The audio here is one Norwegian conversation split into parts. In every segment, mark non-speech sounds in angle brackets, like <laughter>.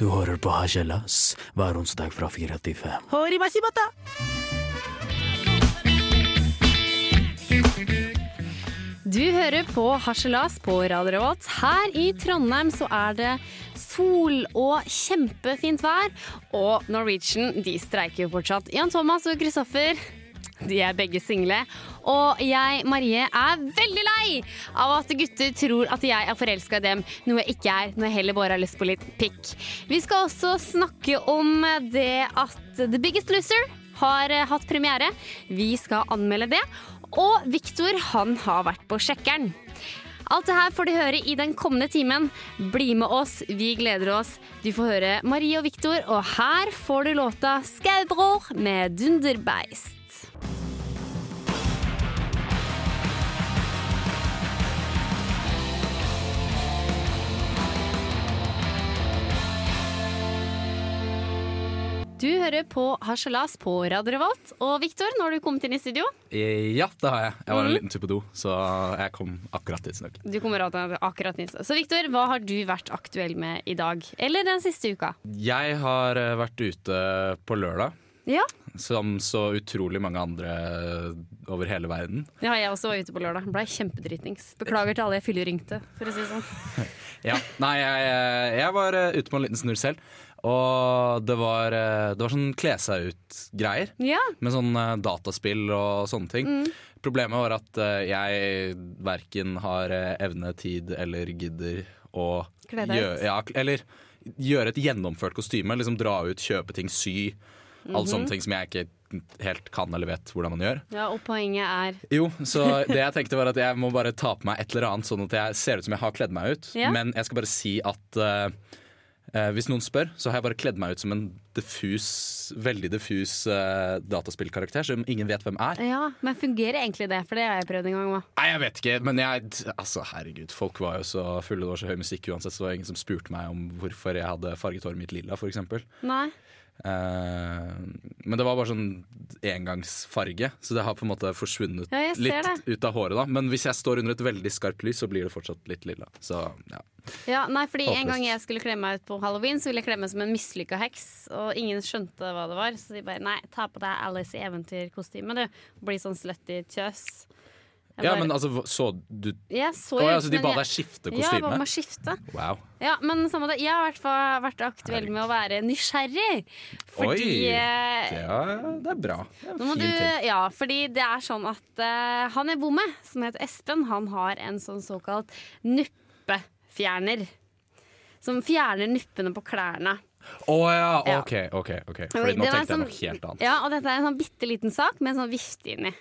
Du hører på Hasjelas hver onsdag fra fire til fem. Du hører på Harselas på Radio Revolt. Her i Trondheim så er det sol og kjempefint vær. Og Norwegian de streiker jo fortsatt. Jan Thomas og Kristoffer de er begge single. Og jeg, Marie, er veldig lei av at gutter tror at jeg er forelska i dem, noe jeg ikke er, når jeg heller bare har lyst på litt pikk. Vi skal også snakke om det at The Biggest Loser har eh, hatt premiere. Vi skal anmelde det. Og Viktor, han har vært på sjekkeren. Alt det her får du høre i den kommende timen. Bli med oss, vi gleder oss. Du får høre Marie og Viktor, og her får du låta 'Skaubror' med Dunderbeist. Du hører på Harselas på Radio Revolt. Og Viktor, nå har du kommet inn i studio. Eh, Ja, det har jeg. Jeg var en Mhm. liten tur på do, så jeg kom akkurat tidsnok. Du kommer akkurat tidsnok. Så Viktor, hva har du vært aktuell med i dag? Eller den siste uka? Jeg har eh, vært ute på lørdag, Ja, som så utrolig mange andre over hele verden. ja jeg også var ute på lørdag. Blei kjempedritnings. Beklager til alle jeg fylleringte, for å si det sånn. <laughs> Ja, Nei, jeg, jeg var eh, ute på en liten snurr selv, og det var, eh, det var sånn kle seg ut-greier. Ja, Med sånn eh, dataspill og sånne ting. Mm. Problemet var at eh, jeg verken har evne, tid eller gidder å Kle deg ut. ja, eller gjøre et gjennomført kostyme. Liksom dra ut, kjøpe ting, sy. Alle Mhm. sånne ting som jeg ikke helt kan eller vet hvordan man gjør. ja, og poenget er Jo, så <laughs> det jeg tenkte var at jeg må bare ta på meg et eller annet, sånn at jeg ser ut som jeg har kledd meg ut. Ja. Men jeg skal bare si at eh, eh, hvis noen spør, så har jeg bare kledd meg ut som en diffus, veldig diffus eh, dataspillkarakter som ingen vet hvem er. Ja, men fungerer egentlig det? For det har jeg prøvd en gang òg. Nei, jeg vet ikke, men jeg Altså, herregud, folk var jo så fulle, det var så høy musikk uansett, så det var ingen som spurte meg om hvorfor jeg hadde farget håret mitt lilla, for eksempel. Nei. Eh, men det var bare sånn engangsfarge, så det har på en måte forsvunnet Ja, litt det. ut av håret. da Men hvis jeg står under et veldig skarpt lys, så blir det fortsatt litt lilla. Så ja. Ja, nei, fordi En gang jeg skulle kle meg ut på halloween, Så ville jeg kle meg som en mislykka heks. Og ingen skjønte hva det var. Så de bare nei, ta på deg Alice i eventyrkostyme, du. Bli sånn slutty tjøss. Ja, bare- men altså, så du jeg så Å jo ja, ut de ba deg skifte Ja, jeg ba meg skifte. Wow. Ja, men samme det. Jeg har i hvert fall vært aktuell med å være nysgjerrig. Fordi Oi, ja, Det er, bra. Det er en fin du, ting. ja, fordi det er sånn at uh, han jeg bor med, som heter Espen, han har en sånn såkalt nuppefjerner. Som fjerner nuppene på klærne. Å oh, Ja. OK. ok, ok Fordi nå tenkte jeg sånn- noe helt annet. Ja, og dette er en sånn bitte liten sak med en sånn vifte inni.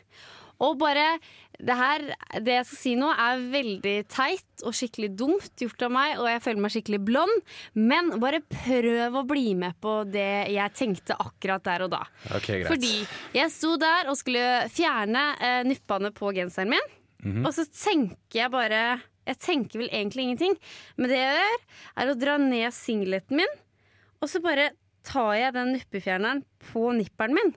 Og bare det her, det jeg skal si nå, er veldig teit og skikkelig dumt gjort av meg, og jeg føler meg skikkelig blond, men bare prøv å bli med på det jeg tenkte akkurat der og da. Okay. Fordi jeg sto der og skulle fjerne eh, nuppene på genseren min, Mhm. og så tenker jeg bare Jeg tenker vel egentlig ingenting, men det jeg gjør, er å dra ned singleten min, og så bare tar jeg den nuppefjerneren på nipperen min.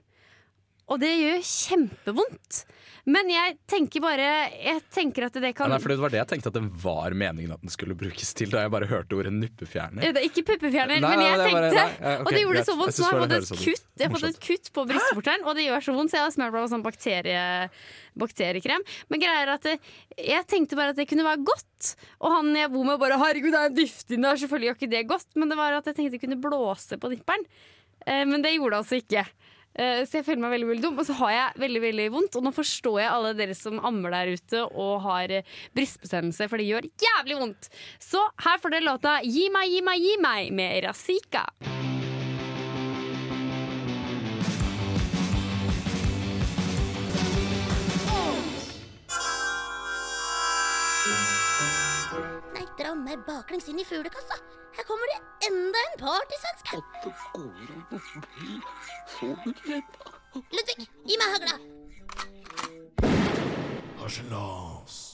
Og det gjør kjempevondt. Men jeg tenker bare Jeg tenker at det Ja, kan Nei, for Det var det jeg tenkte at det var meningen at den skulle brukes til, da jeg bare hørte ordet nuppefjerner. Det er Ikke puppefjerner, Nei, men jeg det er bare- tenkte nei, okay, Og det gjorde greit. så vondt, så jeg har bare jeg det fått et sånn kutt Jeg har fått et kutt på brystvorteren, og det gjør så vondt, så jeg har smurt meg på sånn bakterie, bakteriekrem. Men greia er at det, jeg tenkte bare at det kunne være godt. Og han jeg bor med bare 'herregud, det er en duft inni der', selvfølgelig gjør ikke det godt. Men det var at jeg tenkte jeg kunne blåse på nipperen. Eh, men det gjorde det altså ikke. Eh, Så jeg føler meg veldig veldig dum, og så har jeg veldig veldig vondt. Og nå forstår jeg alle dere som ammer der ute og har brystbestemmelse, for det gjør jævlig vondt. Så her får dere låta 'Gi meg, gi meg, gi meg' med Razika. Dra meg baklengs inn i fuglekassa. Her kommer det enda en partysvenske. Ludvig, gi meg hagla. Hei,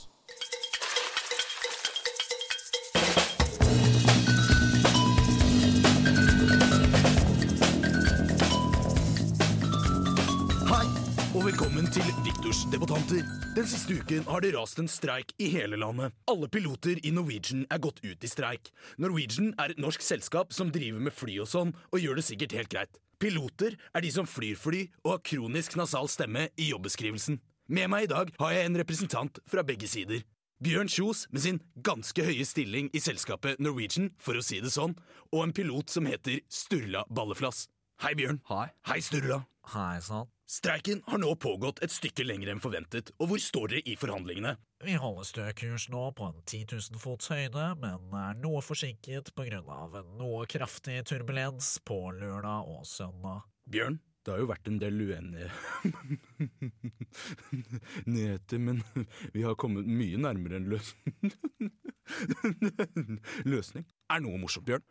og Velkommen til Viktors debattanter. Den siste uken har det rast en streik i hele landet. Alle piloter i Norwegian er gått ut i streik. Norwegian er et norsk selskap som driver med fly og sånn, og gjør det sikkert helt greit. Piloter er de som flyr fly og har kronisk nasal stemme i jobbeskrivelsen. Med meg i dag har jeg en representant fra begge sider. Bjørn Kjos med sin ganske høye stilling i selskapet Norwegian, for å si det sånn, og en pilot som heter Sturla Balleflass. Hei, Bjørn. Hei. Hei, Sturla. Hei sann. Streiken har nå pågått et stykke lenger enn forventet, og hvor står dere i forhandlingene? Vi holder stø kurs nå på en 10 000 fots høyde, men er noe forsinket på grunn av en noe kraftig turbulens på lørdag og søndag. Bjørn, det har jo vært en del uenige <laughs> nyheter, men vi har kommet mye nærmere en løs <laughs> løsning. Er noe morsomt, Bjørn?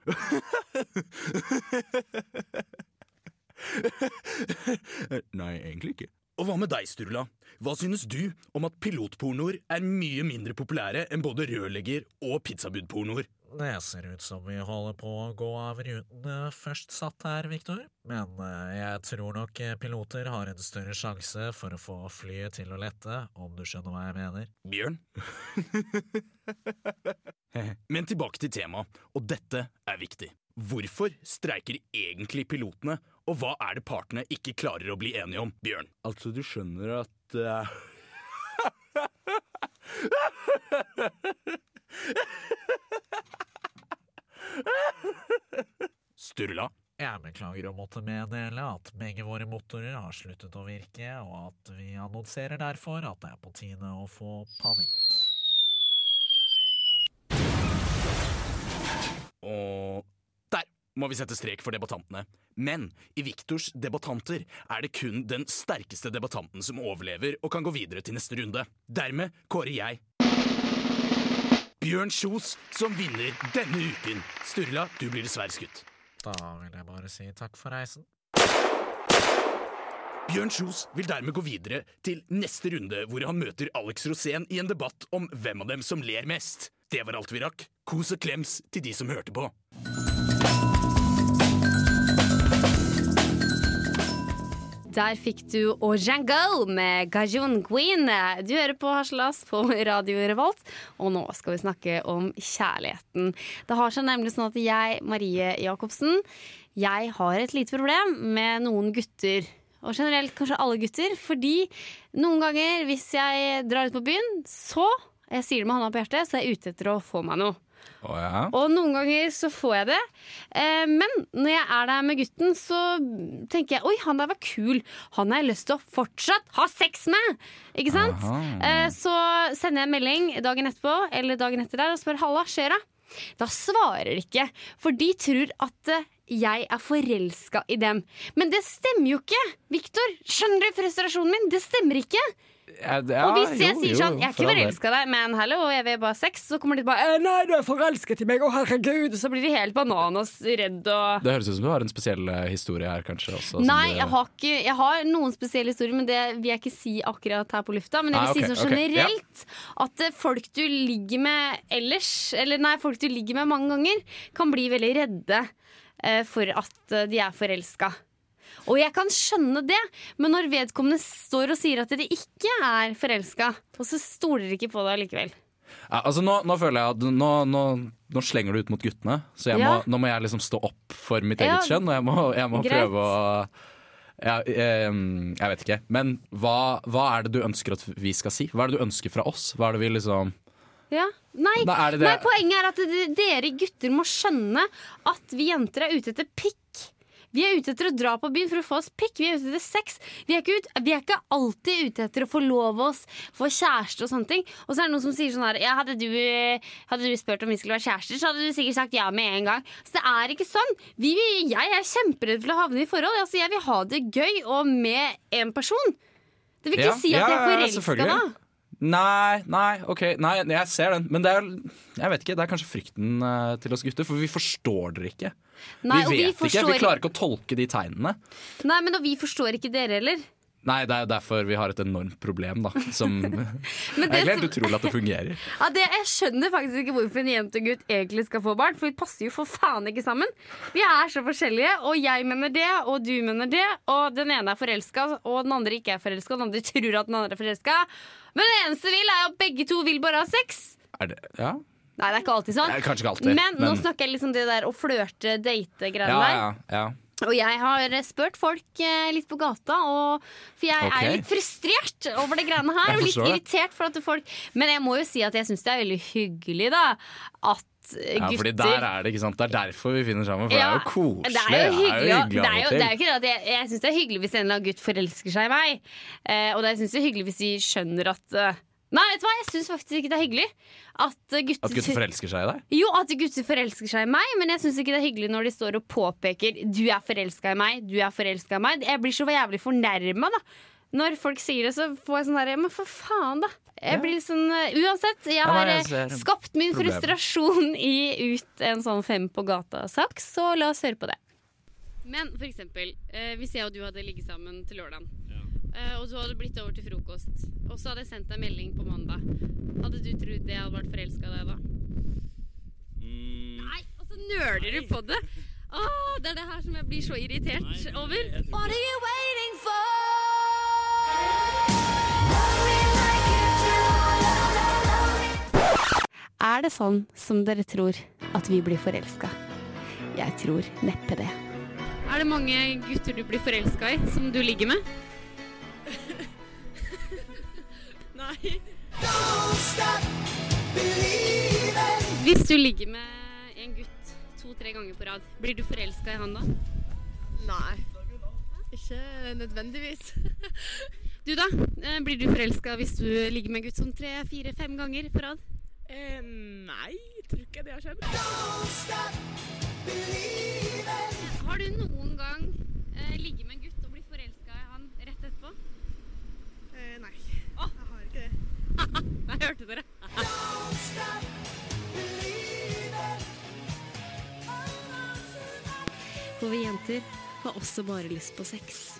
<laughs> <laughs> Nei, egentlig ikke. Og hva med deg, Sturla? Hva synes du om at pilotpornoer er mye mindre populære enn både rørlegger- og pizzabudpornoer? Det ser ut som vi holder på å gå av ruten eh, først satt her, Viktor, men eh, jeg tror nok eh, piloter har en større sjanse for å få flyet til å lette, om du skjønner hva jeg mener. Bjørn? <laughs> Men tilbake til temaet, og dette er viktig. Hvorfor streiker egentlig pilotene, og hva er det partene ikke klarer å bli enige om, Bjørn? Altså, du skjønner at uh... Sturla? Jeg beklager å måtte meddele at begge våre motorer har sluttet å virke, og at vi annonserer derfor at det er på tide å få panikk. Og må vi sette strek for debattantene. Men i Viktors debattanter er det kun den sterkeste debattanten som overlever og kan gå videre til neste runde. Dermed kårer jeg Bjørn Kjos som vinner denne uken. Sturla, du blir dessverre skutt. Da vil jeg bare si takk for reisen. Bjørn Kjos vil dermed gå videre til neste runde, hvor han møter Alex Rosén i en debatt om hvem av dem som ler mest. Det var alt vi rakk. Kos og klems til de som hørte på. Der fikk du Ojango med Gajun Queen. Du hører på Haslas på Radio Revolt, og nå skal vi snakke om kjærligheten. Det har seg nemlig sånn at jeg, Marie Jacobsen, jeg har et lite problem med noen gutter. Og generelt kanskje alle gutter, fordi noen ganger hvis jeg drar ut på byen, så jeg sier det med hånda på hjertet, så er jeg ute etter å få meg noe. Å ja. Og noen ganger så får jeg det. Eh, men når jeg er der med gutten, så tenker jeg oi, han der var kul. Han har jeg lyst til å fortsatt ha sex med! Ikke sant? Eh, så sender jeg en melding dagen etterpå eller dagen etter der og spør halla, skjer det? Da svarer de ikke, for de tror at eh, jeg er forelska i dem. Men det stemmer jo ikke! Viktor, skjønner du frustrasjonen min? Det stemmer ikke! Ja, det- og hvis jeg jo, sier sånn 'jeg er ikke forelska i deg, men hallo, jeg vil bare sex', så kommer de bare «Eh, 'nei, du er forelsket i meg, å herregud', så blir de helt bananas redd og Det høres ut som du har en spesiell eh, historie her, kanskje. Også, Nei, du- jeg har, ikke, jeg har noen spesielle historier, men det vil jeg ikke si akkurat her på lufta. Men jeg vil Nei, si sånn sånn okay, generelt at eh, folk du ligger med ellers, eller nei, folk du ligger med mange ganger, kan bli veldig redde eh, for at de er forelska. Og jeg kan skjønne det, men når vedkommende står og sier at de ikke er forelska, og så stoler de ikke på det allikevel. Ja, altså nå, nå føler jeg at nå, nå, nå slenger du ut mot guttene, så jeg Ja. må, nå må jeg liksom stå opp for mitt Ja, eget kjønn. Og jeg må, jeg må prøve å ja, jeg, Jeg vet ikke. Men hva, hva er det du ønsker at vi skal si? Hva er det du ønsker fra oss? Hva er det vi liksom Ja. Nei, er det det- nei, poenget er at dere gutter må skjønne at vi jenter er ute etter pikk. Vi er ute etter å dra på byen for å få oss pikk. Vi er ute etter sex. Vi er ikke, ut, vi er ikke alltid ute etter å forlove oss, få kjæreste og sånne ting. Og så er det noen som sier sånn her ja, hadde, du, hadde du spurt om vi skulle være kjærester, så hadde du sikkert sagt ja med en gang. Så det er ikke sånn. Vi, jeg er kjemperedd for å havne i forhold. Altså, jeg vil ha det gøy og med en person. Det vil ikke Ja, si at ja, jeg er forelska da. Nei, nei, ok, nei, jeg ser den. Men det er, jeg vet ikke, det er kanskje frykten eh, til oss gutter, for vi forstår dere ikke. Nei, vi vet ikke, forstår vi klarer ikke å tolke de tegnene. Nei, men vi forstår ikke dere heller. Nei, det er jo derfor vi har et enormt problem, da. Som <laughs> Det Men er helt utrolig at det fungerer. <laughs> Ja, det, jeg skjønner faktisk ikke hvorfor en jente og gutt egentlig skal få barn, for vi passer jo for faen ikke sammen. Vi er så forskjellige, og jeg mener det, og du mener det, og den ene er forelska, og den andre ikke er forelska, og den andre tror at den andre er forelska. Men det eneste vil, er at begge to vil bare ha sex. Er det, ja? Nei, det er ikke alltid sånn. Eh, Kanskje ikke alltid. Men, nå snakker jeg liksom det der å flørte, date-greiene ja, der. ja, ja. Og jeg har spurt folk eh, litt på gata, og, for jeg Ok. er litt frustrert over det greiene her. <laughs> Jeg Og litt forstår det. irritert for at folk Men jeg må jo si at jeg syns det er veldig hyggelig, da. At eh, ja, gutter fordi der er det ikke sant Det er derfor vi finner sammen, for Ja, det er jo koselig. Det er jo hyggelig, og- det er jo, det er jo ikke det at jeg, jeg syns det er hyggelig hvis en eller annen gutt forelsker seg i meg. Eh, og det syns jeg er hyggelig hvis de skjønner at eh, Nei, vet du hva, jeg syns faktisk ikke det er hyggelig at gutter, At gutter forelsker seg i deg? Jo, at gutter forelsker seg i meg, men jeg syns ikke det er hyggelig når de står og påpeker 'du er forelska i meg', 'du er forelska i meg'. Jeg blir så jævlig fornærma, da. Når folk sier det, så får jeg sånn derre Men for faen, da. Jeg Ja. blir sånn eh, Uansett, jeg Ja, har jeg eh, skapt min problem. frustrasjon i ut en sånn fem på gata-sak, så la oss høre på det. Men for eksempel, eh, hvis jeg og du hadde ligget sammen til lørdagen, og du hadde blitt over til frokost, og så hadde jeg sendt deg melding på mandag, hadde du trodd jeg hadde vært forelska i deg da? Nei, og så nøler du på det. Åh, det er det her som jeg blir så irritert over. What are you waiting for? Er det sånn som dere tror at vi blir forelska? Jeg tror neppe det. Er det mange gutter du blir forelska i, som du ligger med? Nei. Hvis du ligger med en gutt to-tre ganger på rad, blir du forelska i han da? Nei. Ikke nødvendigvis. <laughs> Du da? Eh, Blir du forelska hvis du ligger med en gutt som tre, fire, fem ganger på rad? Eh, nei, jeg tror ikke det har skjedd. Har du noen gang eh, ligget med en gutt og blitt forelska i han rett etterpå? Eh, nei, jeg har ikke hørte dere. For vi jenter har også bare lyst på sex.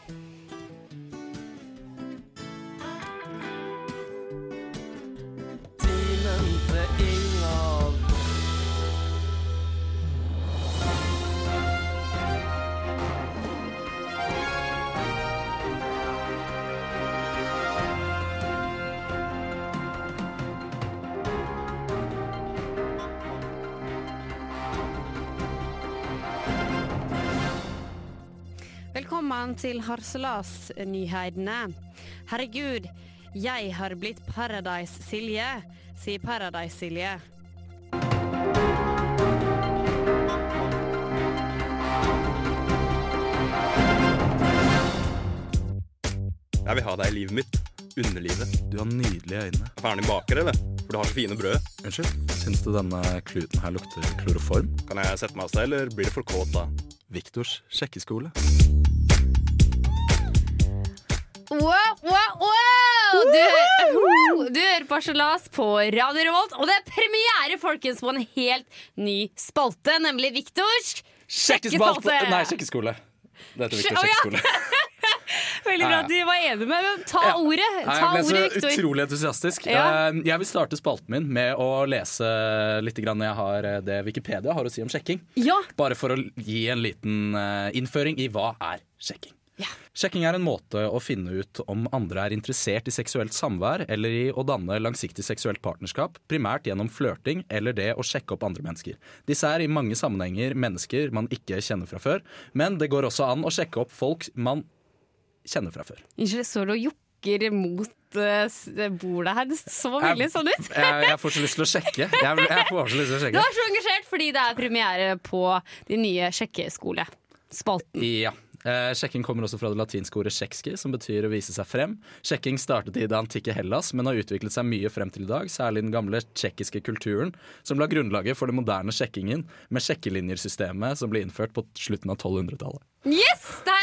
Velkommen til Harselas-nyhetene. Herregud, jeg har blitt Paradise-Silje, sier Paradise-Silje. Jeg vil ha deg i livet mitt. Underlivet. Du har nydelige øyne. Ferdig baker, eller? For du har så fine brød. Unnskyld, syns du denne kluten her lukter kloroform? Kan jeg sette meg hos deg, eller blir det for kåt da? Viktors sjekkeskole. Wow, wow, wow! Du, hø- du hører på Harselas på Radio Revolt, og det er premiere, folkens, på en helt ny spalte, nemlig Viktors Sjekkespalte! Nei, sjekkeskole. Det heter Viktors sjekkeskole. <laughs> Veldig bra at du var enig med meg. Ta Ja. ordet, ta jeg ble så ordet, utrolig entusiastisk. Ja. Eh, Jeg vil starte spalten min med å lese litt grann jeg har eh, det Wikipedia har å si om sjekking. Ja. Bare for å gi en liten eh, innføring i hva er sjekking. Ja. Sjekking er en måte å finne ut om andre er interessert i seksuelt samvær eller i å danne langsiktig seksuelt partnerskap, primært gjennom flørting eller det å sjekke opp andre mennesker. Disse er i mange sammenhenger mennesker man ikke kjenner fra før, men det går også an å sjekke opp folk man kjenner fra før. Unnskyld, jeg står jokker mot eh, bordet her. Det så veldig sånn ut. Jeg, jeg får så lyst til å sjekke. Jeg, jeg får så lyst til å Du sjekke. er så engasjert fordi det er premiere på de nye sjekkeskole-spalten. Ja. Eh, sjekking kommer også fra det latinske ordet sjekski, som betyr å vise seg frem. Sjekking startet i det antikke Hellas, men har utviklet seg mye frem til i dag, særlig den gamle tsjekkiske kulturen, som la grunnlaget for den moderne sjekkingen, med sjekkelinjersystemet som ble innført på slutten av 1200-tallet. Yes! Det!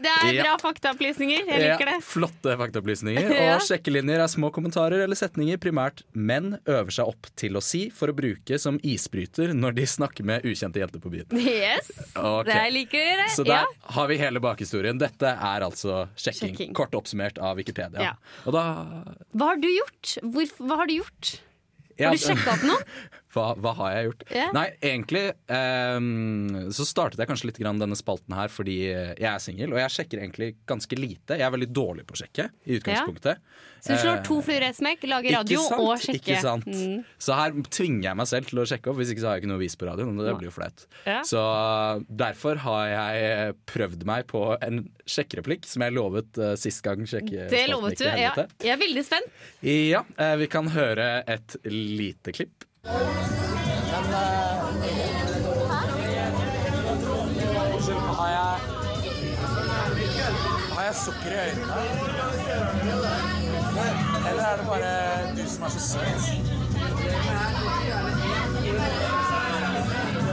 Det er bra faktaopplysninger. Jeg liker det. Ja, flotte faktaopplysninger. <laughs> Og sjekkelinjer er små kommentarer eller setninger primært menn øver seg opp til å si for å bruke som isbryter når de snakker med ukjente jenter på byen. Yes, okay. det liker det. Så der har vi hele bakhistorien. Dette er altså sjekking. Sjekking. Kort oppsummert av Wikipedia. Da Hva har du gjort? Hvor, hva har du gjort? Har du sjekka opp noe? <laughs> Hva, hva har jeg gjort? Yeah. Nei, egentlig um, så startet jeg kanskje litt grann denne spalten her fordi jeg er singel, og jeg sjekker egentlig ganske lite. Jeg er veldig dårlig på å sjekke i utgangspunktet. Så du slår Eh, to fluer i ett smekk, lager radio ikke sant, og sjekker. Ikke sant? Mm. Så her tvinger jeg meg selv til å sjekke opp, hvis ikke så har jeg ikke noe å vise på radioen. Og det blir jo flaut. Ja. Så derfor har jeg prøvd meg på en sjekkereplikk som jeg lovet uh, sist gang. Sjekke Det lovet du. Ja. Jeg er veldig spent. Ja, uh, vi kan høre et lite klipp. Har jeg Har jeg sukker i øynene? Eller er det bare du som er så søt?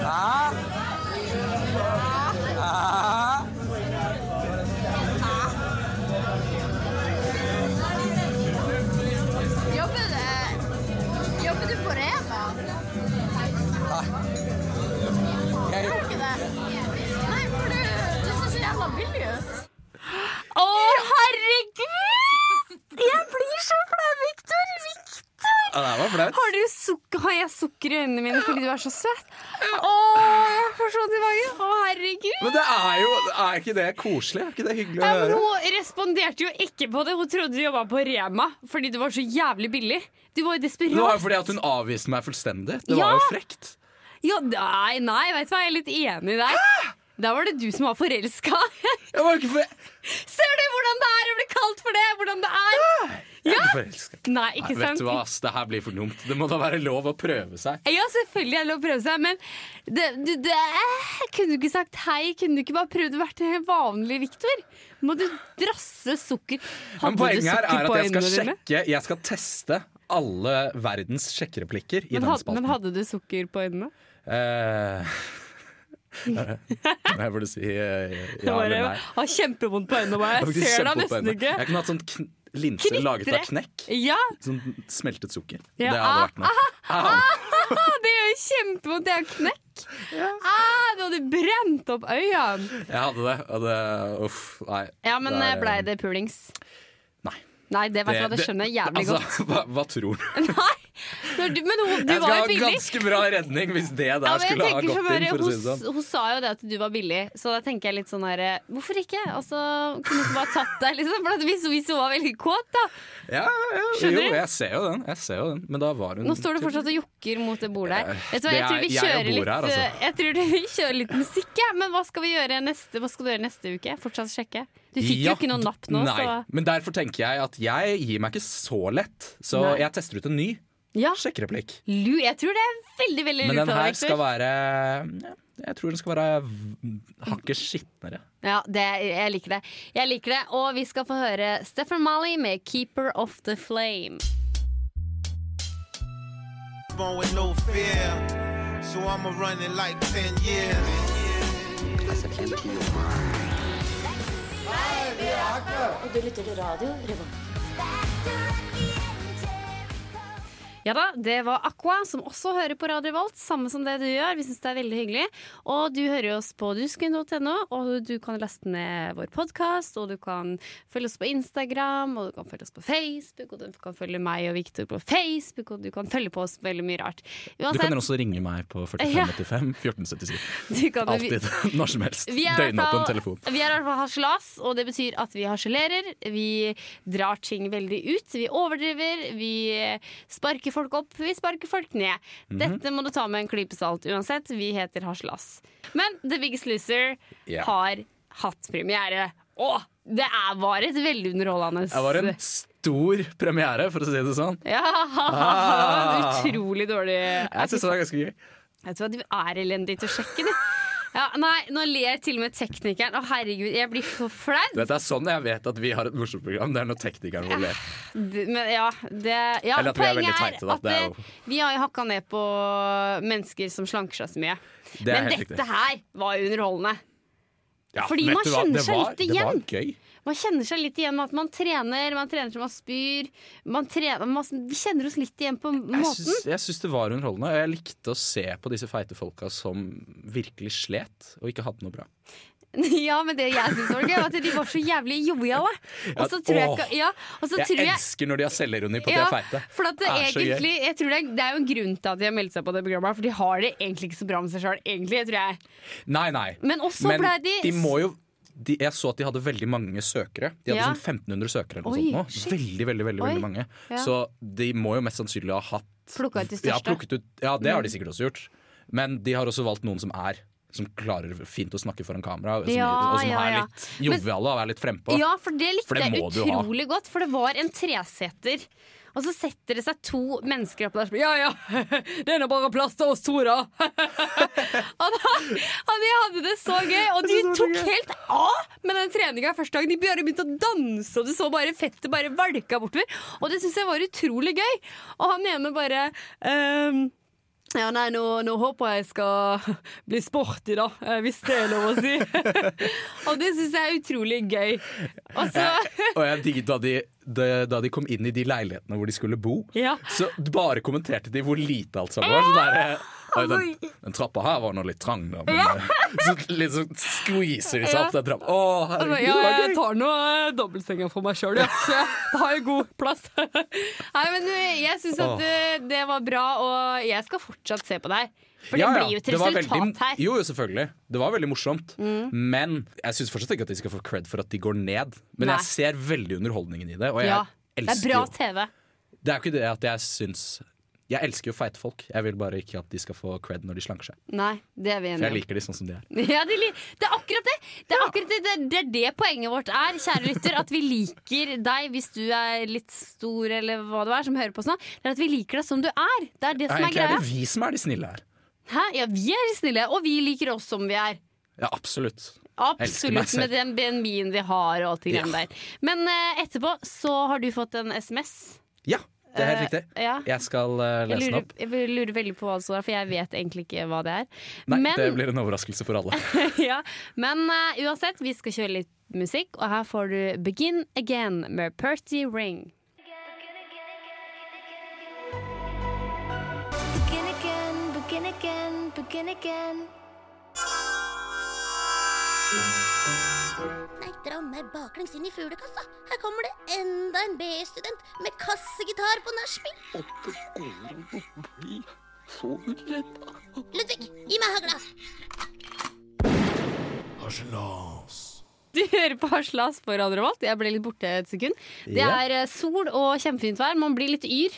Hæ? Hæ? Ut. Å, herregud! Jeg blir så flau, Victor! Victor! Ja, det var flaut. Har, du har jeg sukker i øynene mine fordi du er så søt? Å, jeg får så vondt i magen. Å, herregud. Men det er jo Er ikke det koselig? Er ikke det hyggelig å Ja, høre? hun responderte jo ikke på det. Hun trodde du jobba på Rema fordi du var så jævlig billig. Du var jo desperat. Det var jo fordi at hun avviste meg fullstendig. Det Ja. var jo frekt. Ja, nei, nei, vet du hva, jeg er litt enig der. Da var det du som var forelska. <laughs> Jeg var ikke for... Ser du hvordan det er å bli kalt for det? Hvordan det er? Jeg er ikke forelsket. Nei, ikke Nei, vet sant? du hva, ass, det her blir for dumt. Det må da være lov å prøve seg. Ja, selvfølgelig er det lov å prøve seg, men det, det, det, kunne du ikke sagt hei? Kunne du ikke bare prøvd å være en <laughs> vanlig, Victor? Må du drasse sukker? Men Hadde poenget her er at jeg skal sjekke Jeg skal teste alle verdens sjekkereplikker i Men, denne spalten. men hadde du sukker på øynene? Eh, jeg burde si eh, ja eller nei. Har kjempevondt på øynene. Jeg Jeg ser deg nesten ikke. Jeg kunne hatt sånn linser linse laget av knekk. Ja, Sånn smeltet sukker. Ja, Det hadde vært noe. Au. det gjør kjempevondt. Det er knekk. Ah, du hadde brent opp øynene. Jeg hadde det, og det Uff, nei. Ja, men Det eh, blei det pulings? Nei. Det, vet du hva, det skjønner jeg jævlig altså, <laughs> Hva, hva tror du? <laughs> Nei, du, men hun, du Jeg var skal ha billig. ganske bra redning hvis det der Ja, skulle ha gått inn, for å si det hun, sånn. hun sa jo det at du var billig, så da tenker jeg litt sånn her Hvorfor ikke? Altså, kunne du ikke bare tatt deg, liksom? Hvis, hvis hun var veldig kåt, da. Ja, ja, Skjønner jo, du? jeg ser jo den. Jeg ser jo den. Men da var hun Nå står du fortsatt og jokker mot det bordet her. Vet du hva, jeg tror vi er- jeg kjører litt her, altså. Jeg tror vi <laughs> kjører litt musikk, jeg. Men hva skal vi gjøre neste, hva skal du gjøre neste uke? Fortsatt sjekke? Du fikk Ja, jo ikke noe napp nå, Nei, så men derfor tenker jeg at jeg gir meg ikke så lett. Så Nei. jeg tester ut en ny ja. sjekkereplikk. Lu, jeg tror det er veldig, veldig Men den her skal være ja, Jeg tror den skal være hakket skitnere. Ja, det, jeg liker det. Jeg liker det. Og vi skal få høre Stefan Mali med 'Keeper of the Flame'. no fear. So I'ma run it like 10 years. Og du lytter til radio Revolt. Ja da, det var Aqua, som også hører på Radio Volt. Samme som det du gjør. Vi syns det er veldig hyggelig. Og du hører oss på dusken.no, og du kan laste ned vår podkast, og du kan følge oss på Instagram, og du kan følge oss på Facebook, og du kan følge meg og Victor på Facebook, og du kan følge på oss på veldig mye rart. Du kan også ringe meg på 4585 1477. <laughs> Du kan- Alltid. <laughs> Når som helst. Døgnåpen telefon. Vi er i hvert fall harselas, og det betyr at vi harselerer. Vi drar ting veldig ut. Vi overdriver. Vi sparker folk opp, vi sparker folk ned. Mhm. Dette må du ta med en klype salt uansett. Vi heter Haslas. Men The Biggest Loser yeah. har hatt premiere. Å, det er, var et veldig underholdende Det var en stor premiere, for å si det sånn. Ja, det var <laughs> utrolig dårlig. Jeg syns det var ganske gøy. Jeg tror at du er elendig til å sjekke, du. Ja, nei, nå ler til og med teknikeren. Å herregud, jeg blir så flau. Det er sånn jeg vet at vi har et morsomt program. Det er når teknikeren vår ler. Men ja, det, ja Eller at vi er veldig teite, da. Det det- vi har jo hakka ned på mennesker som slanker seg så mye. Det Men dette riktig. her var jo underholdende. Ja, Fordi man kjenner seg litt igjen. Det var gøy. Man kjenner seg litt igjen med at man trener, man trener til man spyr. Man trener, man, vi kjenner oss litt igjen på Jeg måten. syns, jeg syns det var underholdende. og Jeg likte å se på disse feite folka som virkelig slet og ikke hadde noe bra. <laughs> Ja, men det jeg syns var gøy, var at de var så jævlig joviale. Og så tror jeg ja, Jeg jeg, elsker når de har selvironi på at Ja, de er feite. For at det, er egentlig, jeg tror det, er, det er jo en grunn til at de har meldt seg på det programmet, for de har det egentlig ikke så bra med seg sjøl. Egentlig, tror jeg. Nei, nei. Men også ble de- de må jo de, jeg så at de hadde veldig mange søkere. De hadde Ja. sånn 1500 søkere. eller noe Oi, sånt nå. Veldig, veldig, veldig, Oi. veldig mange. Ja. Så de må jo mest sannsynlig ha hatt Plukka ut de Ja, største. plukket ut, ja, det har de Mm. sikkert også gjort. Men de har også valgt noen som er som klarer fint å snakke foran kamera, som, Ja, og som ja, er ja. litt joviale og er litt frempå. Ja, for det likte jeg utrolig godt, for det var en treseter. Og så setter det seg to mennesker opp der og Ja ja, <laughs> det er nå bare plass til oss to, da. <laughs> og, da og de hadde det så gøy, og de tok helt av med den treninga første dagen. De bare begynte å danse, og du så bare fettet bare valka bortover. Og det syns jeg var utrolig gøy. Og han ene bare ehm, ja, nei, nå, nå håper jeg skal bli sporty, da, eh, hvis det er lov å si. <laughs> og det syns jeg er utrolig gøy. Og Jeg, og jeg digget da de, de, da de kom inn i de leilighetene hvor de skulle bo, Ja. så bare kommenterte de hvor lite alt sammen var. Så der, eh, den, Altså, den trappa her var nå litt trang, da. Men, Ja. eh, <laughs> så litt sånn squeezer de seg opp den trappa. Å, Altså, herregud, ja, jeg tar nå eh, dobbeltsenga for meg sjøl, ja. Så jeg har jo god plass. <laughs> Nei, men jeg syns at eh, det var bra, og jeg skal fortsatt se på deg. For Ja, det blir jo et resultat veldig- her. Jo, jo, selvfølgelig. Det var veldig morsomt. Mm. Men jeg syns fortsatt ikke at de skal få cred for at de går ned. Men Nei. jeg ser veldig underholdningen i det, og jeg ja, det er bra TV. Det er jo ikke det at jeg syns Jeg elsker jo feite folk. Jeg vil bare ikke at de skal få cred når de slanker seg. Nei, det er vi For jeg liker de sånn som de er. <laughs> Ja, det, det er akkurat det! Det er akkurat det, det, er det poenget vårt er, kjære lytter. At vi liker deg hvis du er litt stor eller hva du er som hører på oss nå. Det er at vi liker deg som du er. Det er det Ja, er greia. egentlig er det vi som er de snille her. Hæ? Ja, vi er de snille, og vi liker oss som vi er. Ja, absolutt. Absolutt, med den BNB-en vi har og alt det Ja. der. Men uh, etterpå så har du fått en SMS. Ja, det er helt riktig. Uh, ja. Jeg skal eh, Jeg lese den opp. jeg lurer veldig på hva det står, for jeg vet egentlig ikke hva det er. Nei, Men, det blir en overraskelse for alle. <laughs> ja, men uh, uansett, vi skal kjøre litt musikk, og her får du Begin Again med Perty Ring. Begin again, begin again, begin again. Meg baklengs inn i fuglekassa. Her kommer det enda en BI-student med kassegitar på nachspiel. Ludvig, gi meg hagla. Du hører på Harselas på Radio Revolt. Jeg ble litt borte et sekund. Det er eh, sol og kjempefint vær. Man blir litt yr.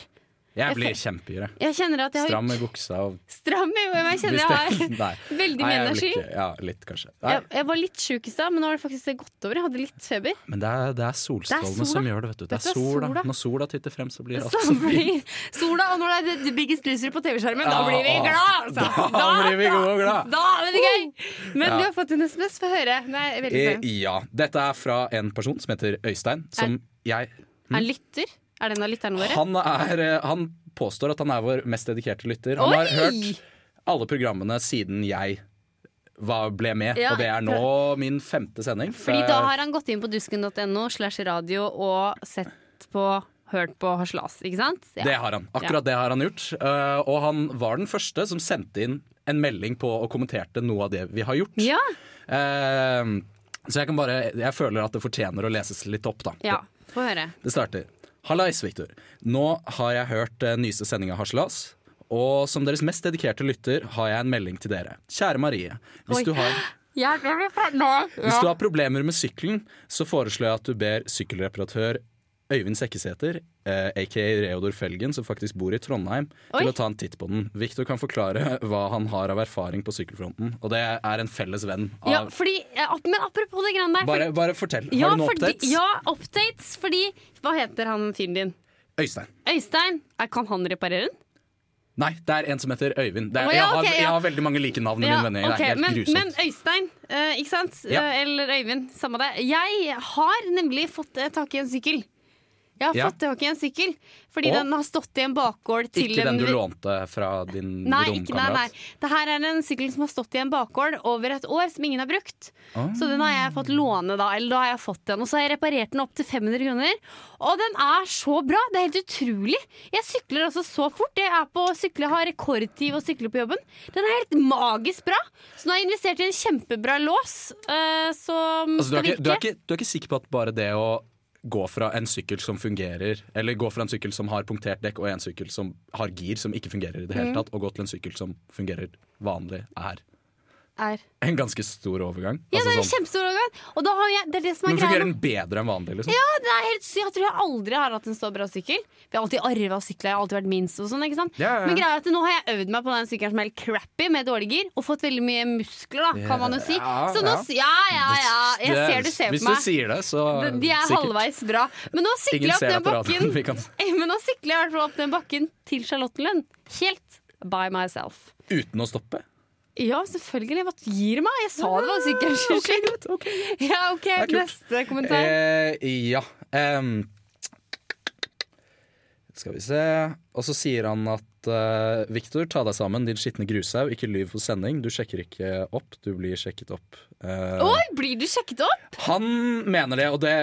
Jeg blir kjempeyre. Jeg kjenner at jeg har Stram i buksa og Stram i jeg kjenner jeg har <laughs> <laughs> veldig mye er energi. Ja, litt kanskje. Jeg, jeg var litt sjuk i stad, men nå har det faktisk gått over. Jeg hadde litt feber. men det er, det er solstrålene Det er som gjør det, vet du. Det er er sola. sola. Når sola titter frem, så blir alt Så fint. sola, og når det er The Biggest Loser på TV-skjermen, da blir vi glad! Altså. da blir vi gode og glad. Da er det gøy! Men Ja. du har fått en SMS, få høre. Nei, er veldig Eh, ja. Dette er fra en person som heter Øystein, som jeg Er lytter? Er det en av lytterne våre? Han, er, eh, han påstår at han er vår mest dedikerte lytter. Han har hørt alle programmene siden jeg var, ble med, Ja, og det er nå min femte sending. Fordi da har han gått inn på dusken.no slash radio og sett på Hørt på Haslas, ikke sant? Ja. Det har han. Akkurat det har han gjort. Eh, og han var den første som sendte inn en melding på og kommenterte noe av det vi har gjort. Ja. Eh, så jeg kan bare Jeg føler at det fortjener å leses litt opp, da. ja. Få høre. Det starter. Hallais, Viktor. Nå har jeg hørt den nyeste sendinga Harselas. Og som deres mest dedikerte lytter har jeg en melding til dere. Kjære Marie. Hvis, du har, hvis du har problemer med sykkelen, så foreslår jeg at du ber sykkelreparatør Øyvind Sekkesæter, eh, aka Reodor Felgen, som faktisk bor i Trondheim, Oi. til å ta en titt på den. Victor kan forklare hva han har av erfaring på sykkelfronten. Og det er en felles venn av Ja, fordi, men apropos det greiene der. bare, fordi- bare fortell. ja, har du noen fordi, updates? Ja, updates. Fordi Hva heter han fyren din? Øystein. Øystein? Kan han reparere den? Nei, det er en som heter Øyvind. Det er, oh, ja, jeg, har, jeg har veldig mange like navn i Ja, min vennegjeng. ok, det helt men, men Øystein, uh, ikke sant? Ja. Eh, eller Øyvind, samme det. Jeg har nemlig fått eh, tak i en sykkel. Jeg har fått tak i en sykkel, fordi og? den har stått i en bakgård til Ikke den du lånte fra din Nei, ikke, nei, nei. romkamerat? Det her er en sykkel som har stått i en bakgård over et år, som ingen har brukt. Oh. Så den har jeg fått låne, da. Eller da har jeg fått den. Og så har jeg reparert den opp til 500 kroner. Og den er så bra! Det er helt utrolig. Jeg sykler altså så fort. Jeg er på sykle, har rekordtid å sykle på jobben. Den er helt magisk bra. Så nå har jeg investert i en kjempebra lås uh, som Altså, du, skal er ikke, virke. du, er ikke, du er ikke sikker på at bare det å gå fra en sykkel som fungerer, eller gå fra en sykkel som har punktert dekk og en sykkel som har gir som ikke fungerer i det hele Mm. tatt, og gå til en sykkel som fungerer vanlig, er er. en ganske stor overgang. Ja, det er en Altså sånn, kjempestor overgang. Og da har jeg, det er det som er men fungerer den bedre enn vanlig, liksom? Ja, det er helt sykt. Jeg tror jeg aldri har hatt en så bra sykkel. Vi har alltid arva sykler, jeg har alltid vært minst og sånn. ikke sant? Ja, ja, ja. Men greia er at nå har jeg øvd meg på den sykkelen som er helt crappy med dårlig gir, og fått veldig mye muskler, da, kan man jo si. Ja, Så nå, ja. ja, ja, ja. Jeg Det- ser du ser Hvis på meg. du sier det, så De- er sikkert. halvveis bra. Men nå sykler Ingen jeg opp den bakken <laughs> Vi kan, <laughs> Men nå sykler jeg i hvert fall opp den bakken til Charlottenlund. Helt by myself. uten å stoppe. Ja, selvfølgelig. Hva gir meg? Jeg sa det var sikkert sjukt. <laughs> Ja, OK. Neste kommentar. Eh, ja. Um, skal vi se. Og så sier han at uh, Viktor, ta deg sammen, din skitne grushaug. Ikke lyv på sending. Du sjekker ikke opp, du blir sjekket opp. Uh, Oi, blir du sjekket opp? han mener det, og det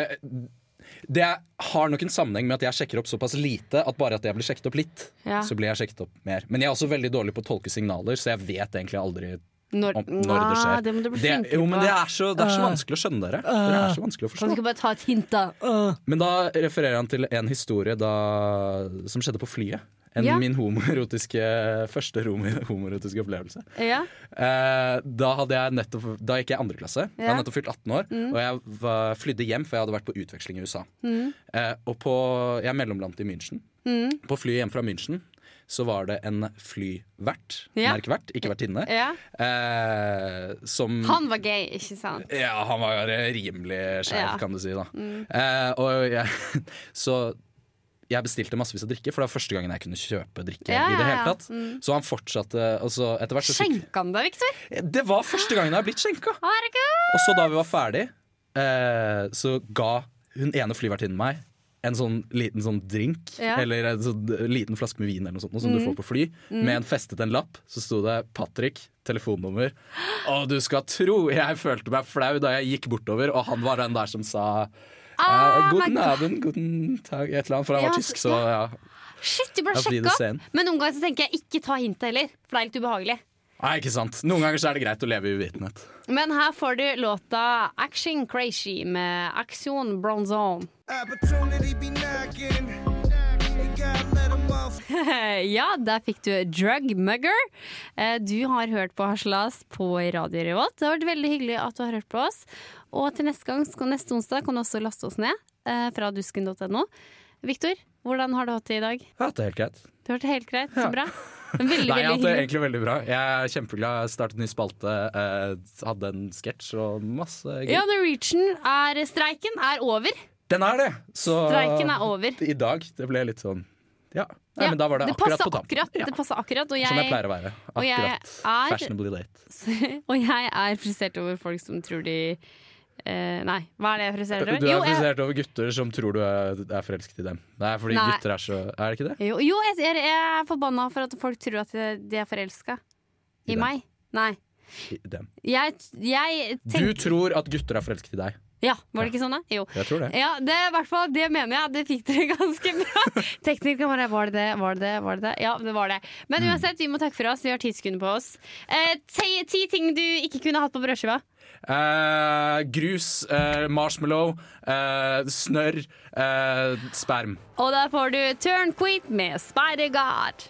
det har nok en sammenheng med at jeg sjekker opp såpass lite at bare at jeg blir sjekket opp litt, Ja. så blir jeg sjekket opp mer. Men jeg er også veldig dårlig på å tolke signaler, så jeg vet egentlig aldri Når, om, når det skjer. Det må du bli Det- jo, men det er så, det er så Øh. vanskelig å skjønne dere. Dere er så vanskelig å Kan forstå. du ikke bare ta et hint, da? Øh. Men da refererer han til en historie da, som skjedde på flyet. En, Ja. Min homoerotiske, første homo- homoerotiske opplevelse. Ja. Eh, da, hadde jeg nettopp, da gikk jeg andre klasse. Jeg hadde nettopp fylt 18 år. Mm. Og jeg var, flydde hjem, for jeg hadde vært på utveksling i USA. Mm. Eh, og på, jeg mellomlandet i München. Mm. På flyet hjem fra München så var det en flyvert, Ja. merkevert, ikke vertinne, Ja. eh, som Han var gay, ikke sant? ja, han var rimelig skeiv, Ja. kan du si. da Mm. eh, Og jeg <laughs> Så jeg bestilte massevis av drikke, for det var første gangen jeg kunne kjøpe drikke. Ja, i det hele tatt Mm. Så han fortsatte og så etter hvert Skjenka han deg, Victor? Det var første gangen jeg har blitt skjenka! Og så da vi var ferdig, eh, så ga hun ene flyvertinnen meg en sånn liten sånn drink, Ja. eller en sånn liten flaske med vin eller noe sånt, noe som Mm. du får på fly, Mm. med en festet en lapp. Så sto det 'Patrick', telefonnummer. Og du skal tro jeg følte meg flau da jeg gikk bortover, og han var den der som sa Ah, Guten Abend, guten tag, et eller annet, for han Ja, var tysk, så ja. Shit, du burde sjekke opp. Men noen ganger så tenker jeg ikke ta hintet heller, for det er litt ubehagelig. Nei, ikke sant. Noen ganger så er det greit å leve i uvitenhet. Men her får du låta Action Crazy med Action Bronzone. <laughs> Ja, der fikk du Drug Mugger. Eh, Du har hørt på Haslas på Radio Revolt. Det har vært veldig hyggelig at du har hørt på oss. Og til neste gang, neste onsdag kan du også laste oss ned eh, fra dusken.no. Viktor, hvordan har du hatt det i dag? Jeg har hatt det helt greit. Du har hatt det helt greit? Så bra. <laughs> Veldig, Nei, jeg hatt det egentlig veldig bra. Jeg er kjempeglad. Jeg startet ny spalte, eh, hadde en sketsj og masse gøy. Ja, Norwegian er Streiken er over. Den er det! Så Streiken er over. i dag det ble litt sånn Ja. Nei, Ja, men da var det, akkurat på tampen. Akkurat, Det passer akkurat. Og jeg, Som jeg pleier å være. Akkurat. er- Fashionably late. <laughs> og jeg er frustrert over folk som tror de eh, Nei, hva er det jeg er over? Du er Jo, frustrert over gutter som tror du er, er forelsket i dem. Er fordi Nei. gutter er så Er det ikke det? Jo, jo jeg, jeg er forbanna for at folk tror at de er forelska i, I meg. Nei. I dem. Jeg, jeg Du tror at gutter er forelsket i deg. Ja, var det ikke sånn, da? Jo. Jeg tror det. Ja, det, er hvert fall, det mener jeg. Det fikk dere <laughs> ganske bra. Teknikeren bare Var det det? Var det det? Var det det? Ja, det var det. Men Mm. uansett, vi må takke for oss. Vi har ti sekunder på oss. Eh, ti, ti ting du ikke kunne hatt på brødskiva. Eh, grus, eh, marshmallow, eh, snørr, eh, sperm. Og der får du Turnqueat med Spider God.